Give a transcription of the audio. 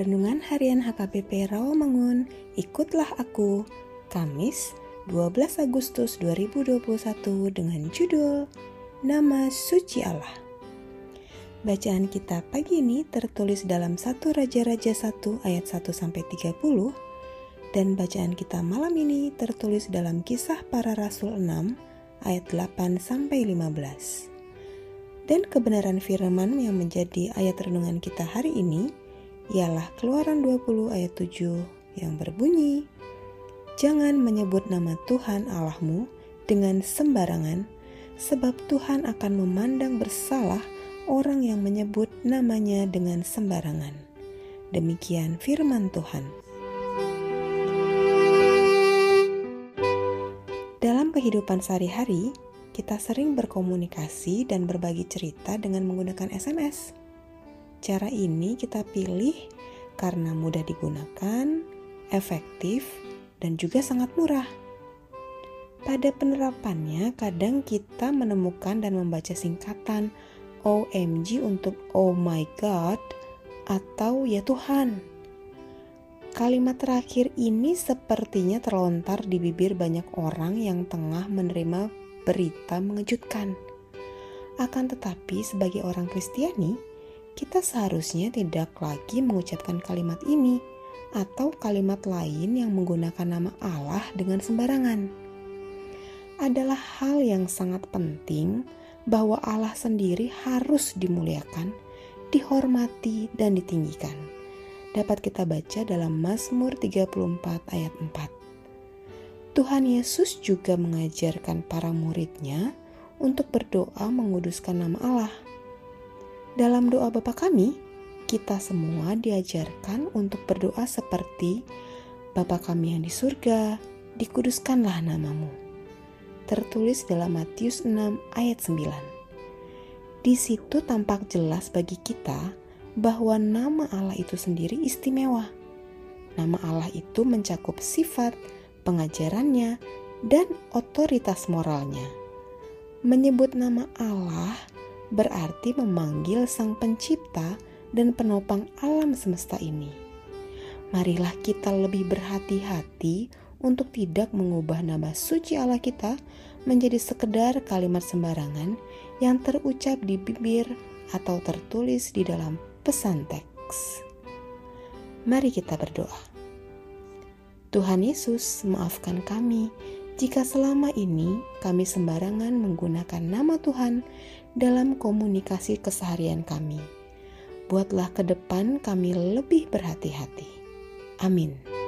Renungan Harian HKBP Rawamangun, ikutlah aku, Kamis 12 Agustus 2021 dengan judul Nama Suci Allah. Bacaan kita pagi ini tertulis dalam 1 Raja-Raja 1 ayat 1 sampai 30 dan bacaan kita malam ini tertulis dalam Kisah Para Rasul 6 ayat 8 sampai 15. Dan kebenaran firman yang menjadi ayat renungan kita hari ini ialah Keluaran 20 ayat 7 yang berbunyi, Jangan menyebut nama Tuhan Allahmu dengan sembarangan, sebab Tuhan akan memandang bersalah orang yang menyebut namanya dengan sembarangan. Demikian firman Tuhan. Dalam kehidupan sehari-hari, kita sering berkomunikasi dan berbagi cerita dengan menggunakan SMS. Cara ini kita pilih karena mudah digunakan, efektif, dan juga sangat murah. Pada penerapannya, kadang kita menemukan dan membaca singkatan OMG untuk Oh my God atau Ya Tuhan. Kalimat terakhir ini sepertinya terlontar di bibir banyak orang yang tengah menerima berita mengejutkan. Akan tetapi, sebagai orang Kristiani, kita seharusnya tidak lagi mengucapkan kalimat ini atau kalimat lain yang menggunakan nama Allah dengan sembarangan. Adalah hal yang sangat penting bahwa Allah sendiri harus dimuliakan, dihormati, dan ditinggikan. Dapat kita baca dalam Mazmur 34 ayat 4. Tuhan Yesus juga mengajarkan para muridnya untuk berdoa menguduskan nama Allah dalam doa Bapa kami, kita semua diajarkan untuk berdoa seperti Bapa kami yang di surga, dikuduskanlah namamu. Tertulis dalam Matius 6 ayat 9. Di situ tampak jelas bagi kita bahwa nama Allah itu sendiri istimewa. Nama Allah itu mencakup sifat, pengajarannya, dan otoritas moralnya. Menyebut nama Allah berarti memanggil Sang Pencipta dan penopang alam semesta ini. Marilah kita lebih berhati-hati untuk tidak mengubah nama suci Allah kita menjadi sekedar kalimat sembarangan yang terucap di bibir atau tertulis di dalam pesan teks. Mari kita berdoa. Tuhan Yesus, maafkan kami jika selama ini kami sembarangan menggunakan nama Tuhan dalam komunikasi keseharian kami. Buatlah ke depan kami lebih berhati-hati. Amin.